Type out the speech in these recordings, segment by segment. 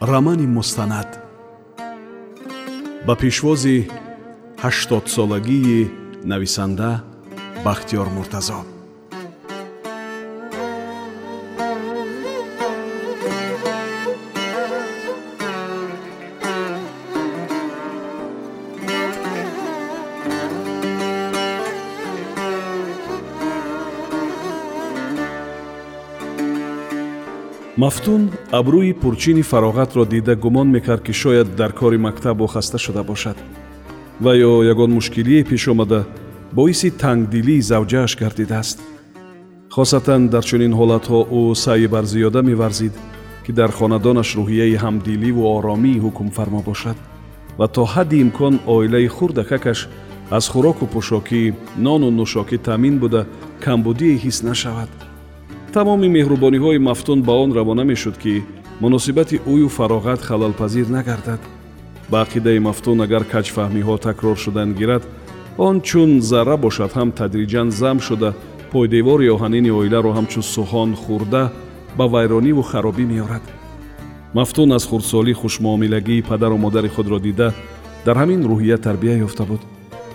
рамани мустанад ба пешвози ҳаштодсолагии нависанда бахтиёр муртазо мафтун абрӯи пурчини фароғатро дида гумон мекард ки шояд дар кори мактабу хаста шуда бошад. Ва ё ягон мушкилие пеш омада боиси тангдилии завҷааш гардидааст хосатан дар чунин ҳолатҳо ӯ саъи бар зиёда меварзид ки дар хонадонаш рӯҳияи ҳамдиливу оромии ҳукмфармо бошад. Ва то ҳадди имкон оилаи хурдакакаш аз хӯроку пӯшокӣ нону нӯшокӣ таъмин буда камбудие ҳис нашавад тамоми меҳрубониҳои мафтун ба он равона мешуд ки муносибати ӯю фароғат халалпазир нагардад. Ба ақидаи мафтун агар каҷфаҳмиҳо такрор шудан гирад он чун зарра бошад ҳам тадриҷан зам шуда пойдевори оҳанини оиларо ҳамчун сухон хӯрда ба вайрониву харобӣ меорад. Мафтун аз хурдсолӣ хушмуомилагии падару модари худро дида дар ҳамин рӯҳия тарбия ёфта буд.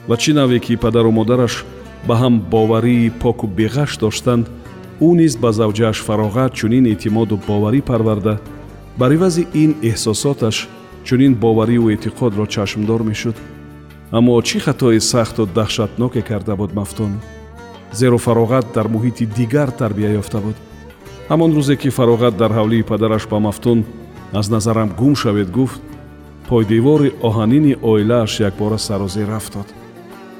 Ва чӣ наве ки падару модараш ба ҳам боварии поку беғаш доштанд ӯ низ ба завҷааш фароғат чунин эътимоду боварӣ парварда бар ивази ин эҳсосоташ чунин бовариву эътиқодро чашмдор мешуд. Аммо чӣ хатои сахту даҳшатноке карда буд мафтун? Зеро фароғат дар муҳити дигар тарбия ёфта буд. Ҳамон рӯзе ки фароғат дар ҳавлии падараш ба мафтун аз назарам гум шавед гуфт пойдевори оҳанини оилааш якбора сарозир рафтод.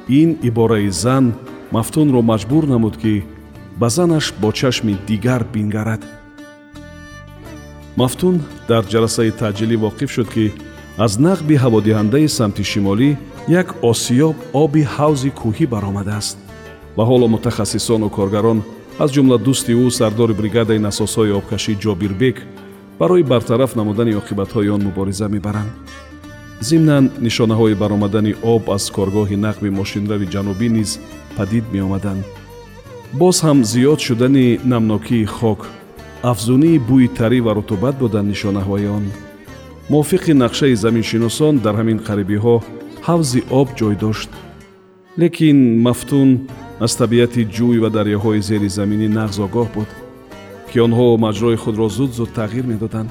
Ин ибораи зан мафтунро маҷбур намуд ки ба занаш бо чашми дигар бингарад. Мафтун дар ҷаласаи таъҷилӣ воқиф шуд ки аз нақби ҳаводиҳандаи самти шимолӣ як осиёб оби ҳавзи кӯҳӣ баромадааст. Ва ҳоло мутахассисону коргарон аз ҷумла дӯсти ӯ сардори бригадаи насосҳои обкашӣ ҷобирбек барои бартараф намудани оқибатҳои он мубориза мебаранд. Зимнан нишонаҳои баромадани об аз коргоҳи нақби мошинрави ҷанубӣ низ падид меомаданд боз ҳам зиёд шудани намнокии хок. Афзунии бӯи тарӣ ва рутубат буданд нишонаҳои он. Мувофиқи нақшаи заминшиносон дар ҳамин қарибиҳо ҳавзи об ҷой дошт. Лекин мафтун аз табиати ҷӯй ва дарёҳои зеризаминӣ нағз огоҳ буд ки онҳо маҷрои худро зуд зуд тағйир медоданд.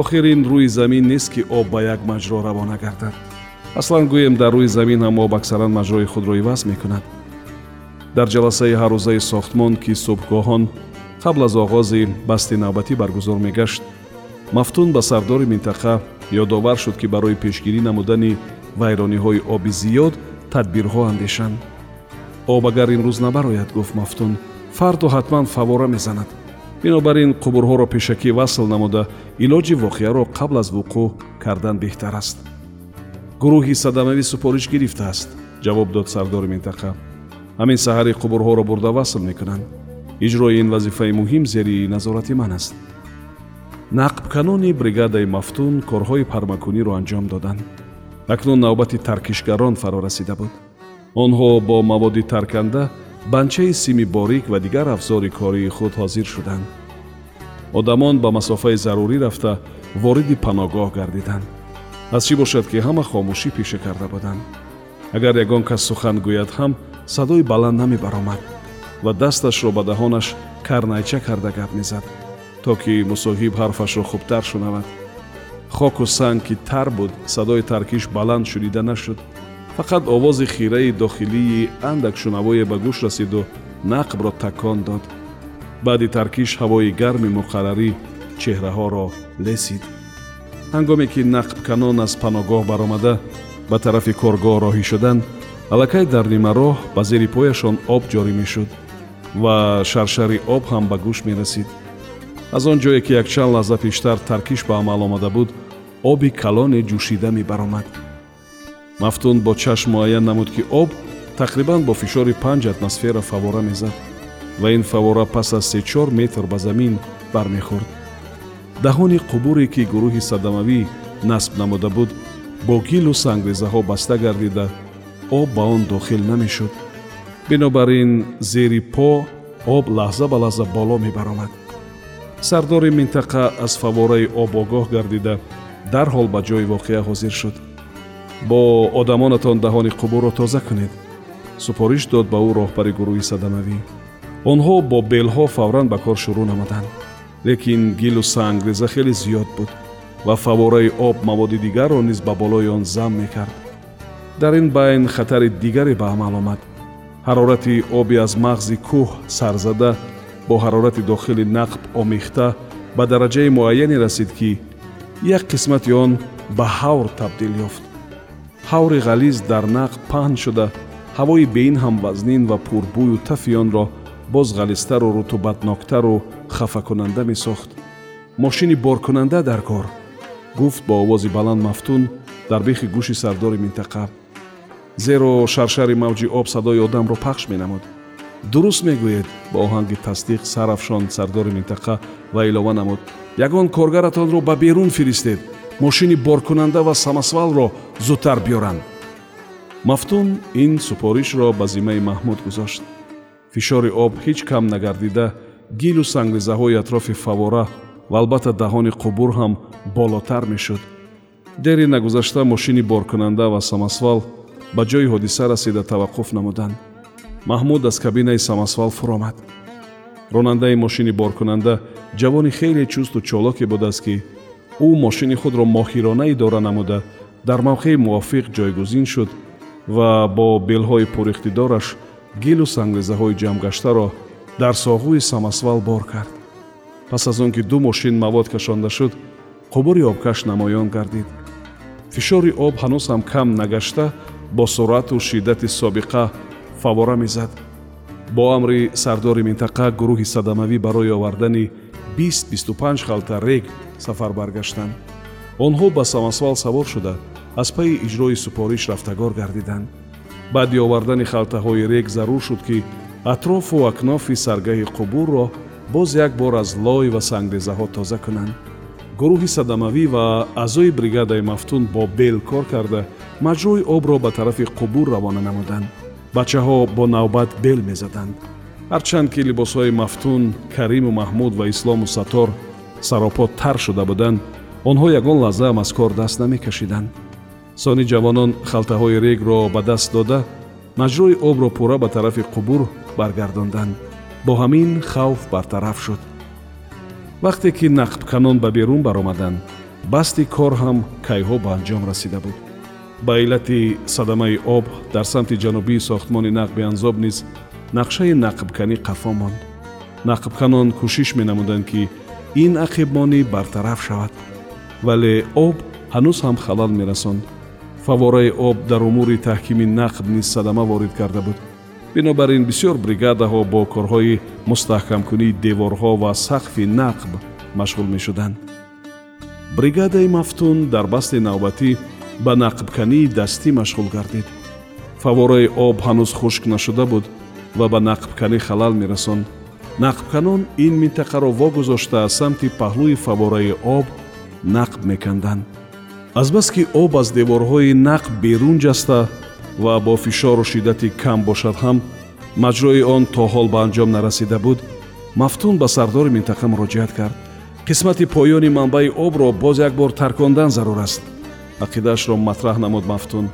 Охир ин рӯи замин нест ки об ба як маҷро равона гардад. Аслан гӯем дар рӯи замин ҳам об аксаран маҷрои худро иваз мекунад дар ҷаласаи ҳаррӯзаи сохтмон ки субҳгоҳон қабл аз оғози басти навбатӣ баргузор мегашт мафтун ба сардори минтақа ёдовар шуд ки барои пешгирӣ намудани вайрониҳои оби зиёд тадбирҳо андешанд. Об агар имрӯз набарояд гуфт мафтун фарду ҳатман фавора мезанад. Бинобар ин қубурҳоро пешакӣ васл намуда илоҷи воқеаро қабл аз вуқӯъ кардан беҳтар аст гурӯҳи садамавӣ супориш гирифтааст ҷавоб дод сардори минтақа ҳамин саҳари қубурҳоро бурда васл мекунанд. Иҷрои ин вазифаи муҳим зери назорати ман аст. Нақбканони бригадаи мафтун корҳои пармакуниро анҷом доданд. Акнун навбати таркишгарон фаро расида буд. Онҳо бо маводи тарканда банчаи сими борик ва дигар афзори кории худ ҳозир шуданд. Одамон ба масофаи зарурӣ рафта вориди паногоҳ гардиданд. Аз чӣ бошад ки ҳама хомӯшӣ пиша карда буданд? Агар ягон кас сухан гӯяд ҳам садои баланд намебаромад ва дасташро ба даҳонаш карнайча карда гап мезад то ки мусоҳиб ҳарфашро хубтар шунавад. Хоку санг ки тар буд садои таркиш баланд шунида нашуд. Фақат овози хираи дохилии андак шунавое ба гӯш расиду нақбро такон дод. Баъди таркиш ҳавои гарми муқаррарӣ чеҳраҳоро лесид. Ҳангоме ки нақбканон аз паногоҳ баромада ба тарафи коргоҳ роҳӣ шуданд аллакай дар нимароҳ ба зери пояшон об ҷорӣ мешуд ва шаршари об ҳам ба гӯш мерасид. Аз он ҷое ки якчанд лаҳза пештар таркиш ба амал омада буд оби калоне ҷӯшида мебаромад. Мафтун бо чашм муайян намуд ки об тақрибан бо фишори панҷ атмосфера фавора мезад ва ин фавора пас аз сечор метр ба замин бармехӯрд. Даҳони қубуре ки гурӯҳи садамавӣ насб намуда буд бо гилу сангрезаҳо баста гардида об ба он дохил намешуд. Бинобар ин зери по об лаҳза ба лаҳза боло мебаромад. Сардори минтақа аз фавораи об огоҳ гардида дарҳол ба ҷои воқеа ҳозир шуд. Бо одамонатон даҳони қубурро тоза кунед. Супориш дод ба ӯ роҳбари гурӯҳи садамавӣ. Онҳо бо белҳо фавран ба кор шурӯъ намуданд. Лекин гилу сангреза хеле зиёд буд ва фавораи об маводи дигарро низ ба болои он зам мекард дар ин байн хатари дигаре ба амал омад. Ҳарорати оби аз мағзи кӯҳ сарзада бо ҳарорати дохили нақб омехта ба дараҷаи муайяне расид ки як қисмати он ба ҳавр табдил ёфт. Ҳаври ғализ дар нақб паҳн шуда ҳавои бе ин ҳам вазнин ва пурбӯю тафи онро боз ғализтару рутубатноктару хафакунанда месохт. Мошини боркунанда дар кор гуфт бо овози баланд мафтун дар бехи гӯши сардори минтақа зеро шаршари мавҷи об садои одамро пахш менамуд. Дуруст мегӯед ба оҳанги тасдиқ сарафшон сардори минтақа ва илова намуд. Ягон коргаратонро ба берун фиристед. Мошини боркунанда ва самасвалро зудтар биёранд. Мафтун ин супоришро ба зиммаи маҳмуд гузошт. Фишори об ҳеҷ кам нагардида гилу сангрезаҳои атрофи фавора ва албатта даҳони қубур ҳам болотар мешуд. Дери нагузашта мошини боркунанда ва самасвал ба ҷои ҳодиса расида таваққуф намуданд. Маҳмуд аз кабинаи самасвал фуромад. Ронандаи мошини боркунанда ҷавони хеле чусту чолоке будааст ки ӯ мошини худро моҳирона идора намуда дар мавқеи мувофиқ ҷойгузин шуд ва бо белҳои пуриқтидораш гилу сангрезаҳои ҷамъгаштаро дар соғӯи самасвал бор кард. Пас аз он ки ду мошин мавод кашонда шуд қубури обкаш намоён гардид. Фишори об ҳанӯз ҳам кам нагашта бо суръату шиддати собиқа фавора мезад. Бо амри сардори минтақа гурӯҳи садамавӣ барои овардани 20-25 халта рег сафар баргаштанд. Онҳо ба самасвал савор шуда аз пайи иҷрои супориш рафтагор гардиданд. Баъди овардани халтаҳои рег зарур шуд ки атрофу акнофи саргаҳи қубурро боз як бор аз лой ва сангрезаҳо тоза кунанд гурӯҳи садамавӣ ва аъзои бригадаи мафтун бо бел кор карда маҷрӯи обро ба тарафи қубур равона намуданд. Бачаҳо бо навбат бел мезаданд. Ҳарчанд ки либосҳои мафтун кариму маҳмуд ва ислому сатор саропо тар шуда буданд онҳо ягон лаҳзаам аз кор даст намекашиданд. Сони ҷавонон халтаҳои регро ба даст дода маҷрӯи обро пурра ба тарафи қубур баргардонданд. Бо ҳамин хавф бартараф шуд вақте ки нақбканон ба берун баромаданд басти кор ҳам кайҳо ба анҷом расида буд. Ба иллати садамаи об дар самти ҷанубии сохтмони нақби анзоб низ нақшаи нақбканӣ қафо монд. Нақбканон кӯшиш менамуданд ки ин ақибмонӣ бартараф шавад. Вале об ҳанӯз ҳам халал мерасонд. Фавораи об дар умури таҳкими нақб низ садама ворид карда буд бинобар ин бисёр бригадаҳо бо корҳои мустаҳкамкунии деворҳо ва сақфи нақб машғул мешуданд. Бригадаи мафтун дар басти навбатӣ ба нақбкании дастӣ машғул гардид. Фавораи об ҳанӯз хушк нашуда буд ва ба нақбканӣ халал мерасонд нақбканон ин минтақаро вогузошта аз самти паҳлӯи фавораи об нақб меканданд. Азбаски об аз деворҳои нақб берун ҷаста ва бо фишору шиддати кам бошад ҳам маҷрои он то ҳол ба анҷом нарасида буд мафтун ба сардори минтақа муроҷиат кард. қисмати поёни манбаи обро боз як бор таркондан зарур аст. ақидаашро матраҳ намуд мафтун.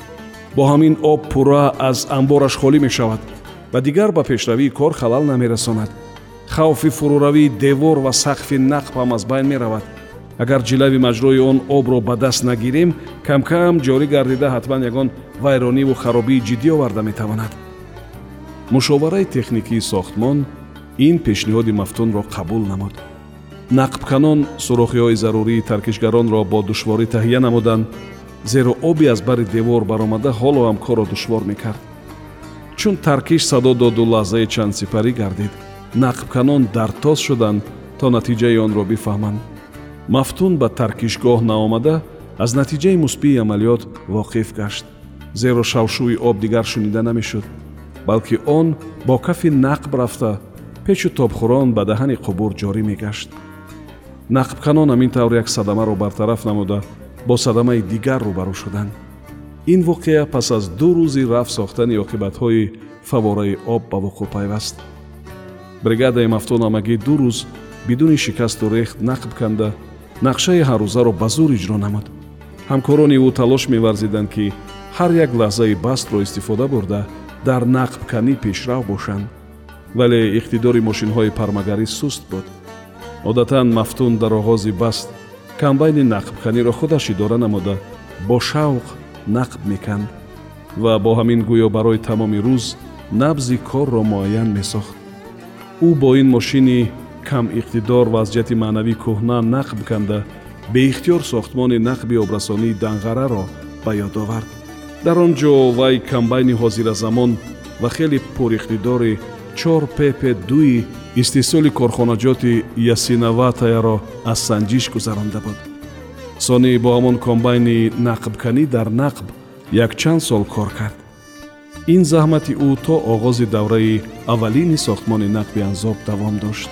бо ҳамин об пурра аз амбораш холӣ мешавад ва дигар ба пешравии кор халал намерасонад. хавфи фуруравии девор ва сақфи нақб ҳам аз байн меравад агар ҷилави маҷрои он обро ба даст нагирем камкам ҷорӣ гардида ҳатман ягон вайрониву харобии ҷиддӣ оварда метавонад. Мушовараи техникии сохтмон ин пешниҳоди мафтунро қабул намуд. Нақбканон сурохиҳои зарурии таркишгаронро бо душворӣ таҳия намуданд зеро оби аз бари девор баромада ҳоло ҳам корро душвор мекард. Чун таркиш садо доду лаҳзаи чандсипарӣ гардид нақбканон дартоз шуданд то натиҷаи онро бифаҳманд мафтун ба таркишгоҳ наомада аз натиҷаи мусбии амалиёт воқиф гашт зеро шавшӯи об дигар шунида намешуд балки он бо кафи нақб рафта печу тобхӯрон ба даҳани қубур ҷорӣ мегашт. Нақбканон ҳамин тавр як садамаро бартараф намуда бо садамаи дигар рӯбарӯ шуданд ин воқеа пас аз ду рӯзи рафт сохтани оқибатҳои фавораи об ба вуқӯъ пайваст. Бригадаи мафтунамагӣ ду рӯз бидуни шикасту рехт нақб канда нақшаи ҳаррӯзаро ба зур иҷро намуд. Ҳамкорони ӯ талош меварзиданд ки ҳар як лаҳзаи бастро истифода бурда дар нақбканӣ пешрав бошанд. Вале иқтидори мошинҳои пармагарӣ суст буд. Одатан мафтун дар оғози баст камбайни нақбканиро худаш идора намуда бо шавқ нақб меканд ва бо ҳамин гӯё барои тамоми рӯз набзи корро муайян месохт. Ӯ бо ин мошини камиқтидор вазъияти маънавӣ кӯҳна нақб канда беихтиёр сохтмони нақби обрасонии данғараро ба ёд овард. Дар он ҷо вай камбайни ҳозиразамон ва хеле пуриқтидори чор пп дуи истеҳсоли корхонаҷоти ясинаватаяро аз санҷиш гузаронда буд. Сонӣ бо ҳамон комбайни нақбканӣ дар нақб якчанд сол кор кард. Ин заҳмати ӯ то оғози давраи аввалини сохтмони нақби анзоб давом дошт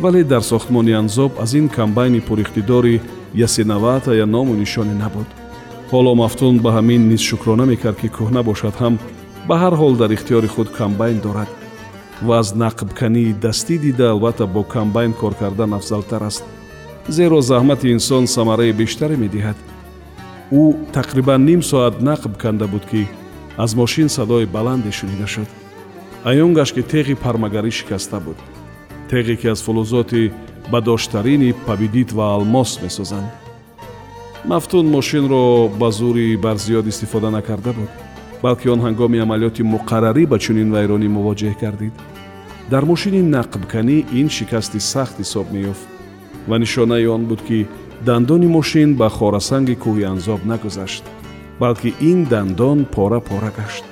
вале дар сохтмони анзоб аз ин камбайни пуриқтидори ясинаватая ному нишоне набуд. Ҳоло мафтун ба ҳамин низ шукрона мекард ки кӯҳна бошад ҳам ба ҳар ҳол дар ихтиёри худ камбайн дорад ва аз нақбкании дастӣ дида албатта бо камбайн кор кардан афзалтар аст. Зеро заҳмати инсон самараи бештаре медиҳад. Ӯ тақрибан ним соат нақб канда буд ки аз мошин садои баланде шунида шуд. Аён гашт ки теғи пармагарӣ шикаста буд теғе ки аз фулузоти бадоштарини пабидит ва алмос месозанд. Мафтун мошинро ба зури барзиёд истифода накарда буд балки он ҳангоми амалиёти муқаррарӣ ба чунин вайронӣ мувоҷеҳ гардид. Дар мошини нақбканӣ ин шикасти сахт ҳисоб меёфт ва нишонаи он буд ки дандони мошин ба хорасанги кӯҳи анзоб нагузашт балки ин дандон пора пора гашт.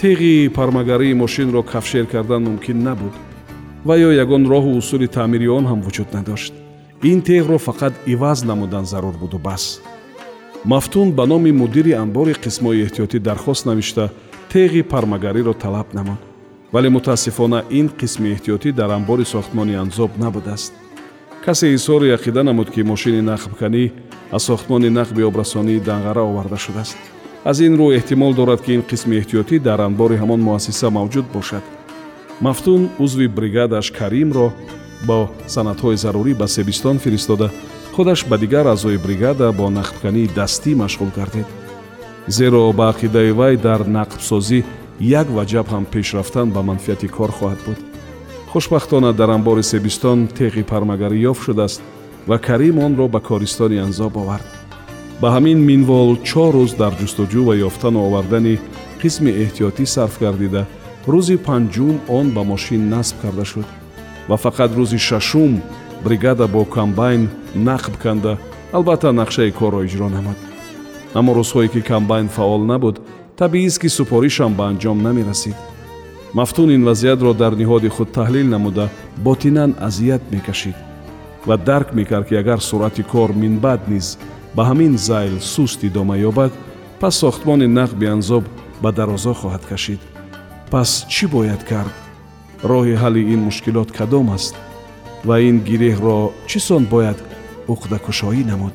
Теғи пармагарии мошинро кафшер кардан мумкин набуд ва ё ягон роҳу усули таъмири он ҳам вуҷуд надошт. Ин теғро фақат иваз намудан зарур буду бас. Мафтун ба номи мудири анбори қисмҳои эҳтиётӣ дархост навишта теғи пармагариро талаб намуд. Вале мутаассифона ин қисми эҳтиётӣ дар анбори сохтмони анзоб набудааст. Касе изҳори ақида намуд ки мошини нақбканӣ аз сохтмони нақби обрасонии данғара оварда шудааст. Аз ин рӯ эҳтимол дорад ки ин қисми эҳтиётӣ дар анбори ҳамон муассиса мавҷуд бошад мафтун узви бригадаш каримро бо санадҳои зарурӣ ба себистон фиристода худаш ба дигар аъзои бригада бо нақбкании дастӣ машғул гардид. Зеро ба ақидаи вай дар нақбсозӣ як ваҷаб ҳам пеш рафтан ба манфиати кор хоҳад буд. Хушбахтона дар анбори себистон теғи пармагарӣ ёфт шудааст ва карим онро ба користони анзоб овард. Ба ҳамин минвол чор рӯз дар ҷустуҷӯ ва ёфтану овардани қисми эҳтиётӣ сарф гардида рӯзи панҷум он ба мошин насб карда шуд ва фақат рӯзи шашум бригада бо комбайн нақб канда албатта нақшаи корро иҷро намуд. Аммо рӯзҳое ки комбайн фаъол набуд табиист ки супоришам ба анҷом намерасид. Мафтун ин вазъиятро дар ниҳоди худ таҳлил намуда ботинан азият мекашид ва дарк мекард ки агар суръати кор минбаъд низ ба ҳамин зайл суст идома ёбад пас сохтмони нақби анзоб ба дарозо хоҳад кашид пас чӣ бояд кард роҳи ҳалли ин мушкилот кадом аст ва ин гиреҳро чӣ сон бояд уқдакушоӣ намуд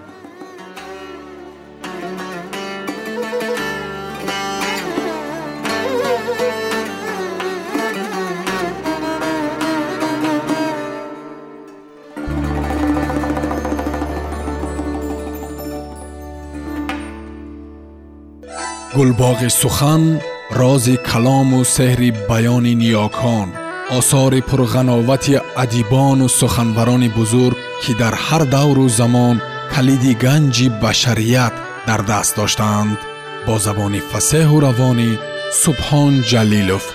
гулбоғи сухан рози калому сеҳри баёни ниёкон осори пурғановати адибону суханбарони бузург ки дар ҳар давру замон калиди ганҷи башарият дар даст доштаанд бо забони фасеҳу равонӣ субҳон ҷалилов